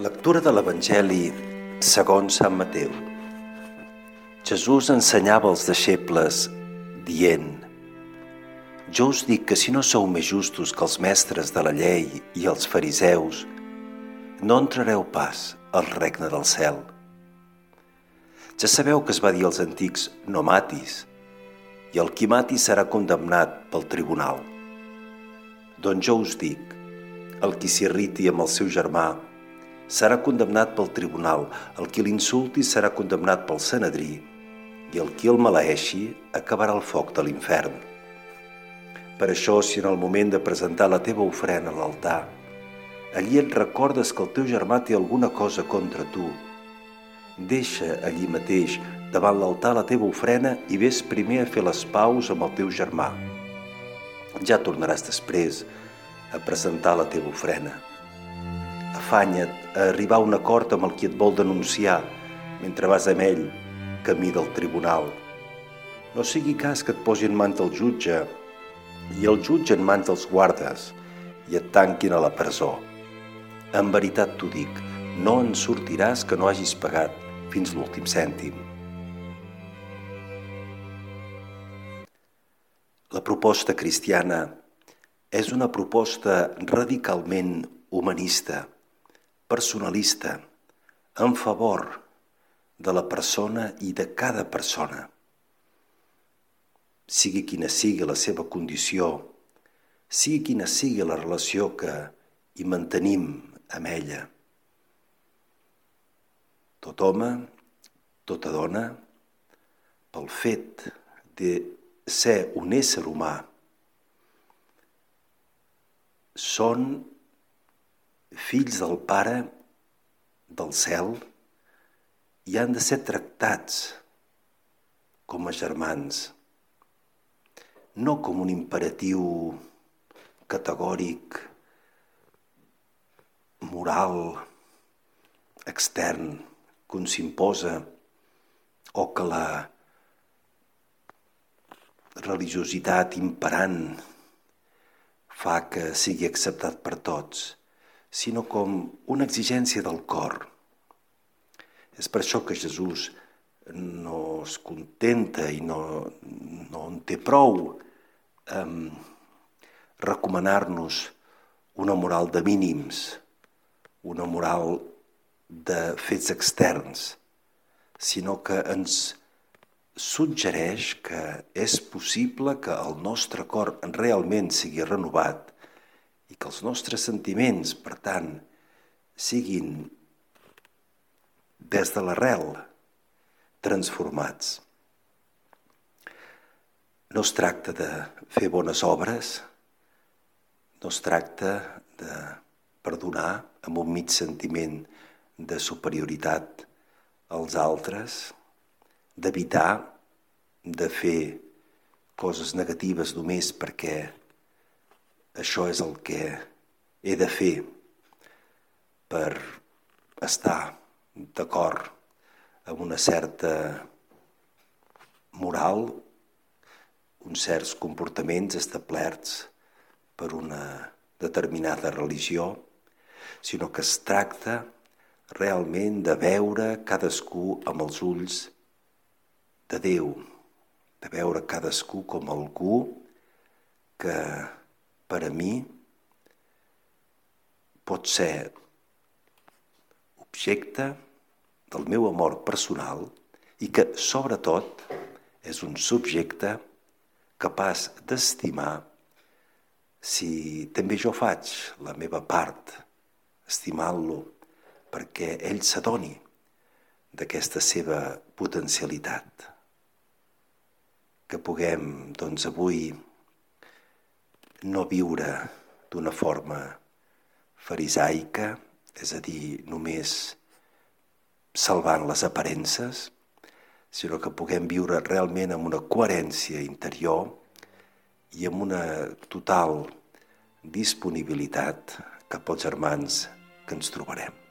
Lectura de l'Evangeli segons Sant Mateu. Jesús ensenyava als deixebles dient Jo us dic que si no sou més justos que els mestres de la llei i els fariseus, no entrareu pas al regne del cel. Ja sabeu que es va dir als antics no matis, i el qui mati serà condemnat pel tribunal. Doncs jo us dic, el qui s'irriti amb el seu germà serà condemnat pel tribunal, el qui l'insulti serà condemnat pel senedrí i el qui el maleeixi acabarà el foc de l'infern. Per això, si en el moment de presentar la teva ofrena a l'altar, allí et recordes que el teu germà té alguna cosa contra tu, deixa allí mateix, davant l'altar, la teva ofrena i vés primer a fer les paus amb el teu germà ja tornaràs després a presentar la teva ofrena. Afanya't a arribar a un acord amb el qui et vol denunciar mentre vas amb ell camí del tribunal. No sigui cas que et posi en mans del jutge i el jutge en mans dels guardes i et tanquin a la presó. En veritat t'ho dic, no en sortiràs que no hagis pagat fins l'últim cèntim. La proposta cristiana és una proposta radicalment humanista, personalista, en favor de la persona i de cada persona. Sigui quina sigui la seva condició, sigui quina sigui la relació que hi mantenim amb ella. Tot home, tota dona, pel fet de ser un ésser humà són fills del Pare del cel i han de ser tractats com a germans, no com un imperatiu categòric, moral, extern, que un s'imposa o que la religiositat imperant fa que sigui acceptat per tots, sinó com una exigència del cor. És per això que Jesús no es contenta i no, no en té prou eh, recomanar-nos una moral de mínims, una moral de fets externs, sinó que ens suggereix que és possible que el nostre cor realment sigui renovat i que els nostres sentiments, per tant, siguin des de l'arrel transformats. No es tracta de fer bones obres, no es tracta de perdonar amb un mig sentiment de superioritat als altres, d'evitar de fer coses negatives només perquè això és el que he de fer per estar d'acord amb una certa moral, uns certs comportaments establerts per una determinada religió, sinó que es tracta realment de veure cadascú amb els ulls de Déu, de veure cadascú com algú que per a mi pot ser objecte del meu amor personal i que, sobretot, és un subjecte capaç d'estimar si també jo faig la meva part, estimant-lo, perquè ell s'adoni d'aquesta seva potencialitat. Que puguem, doncs, avui no viure d'una forma farisaica, és a dir, només salvant les aparences, sinó que puguem viure realment amb una coherència interior i amb una total disponibilitat cap als germans que ens trobarem.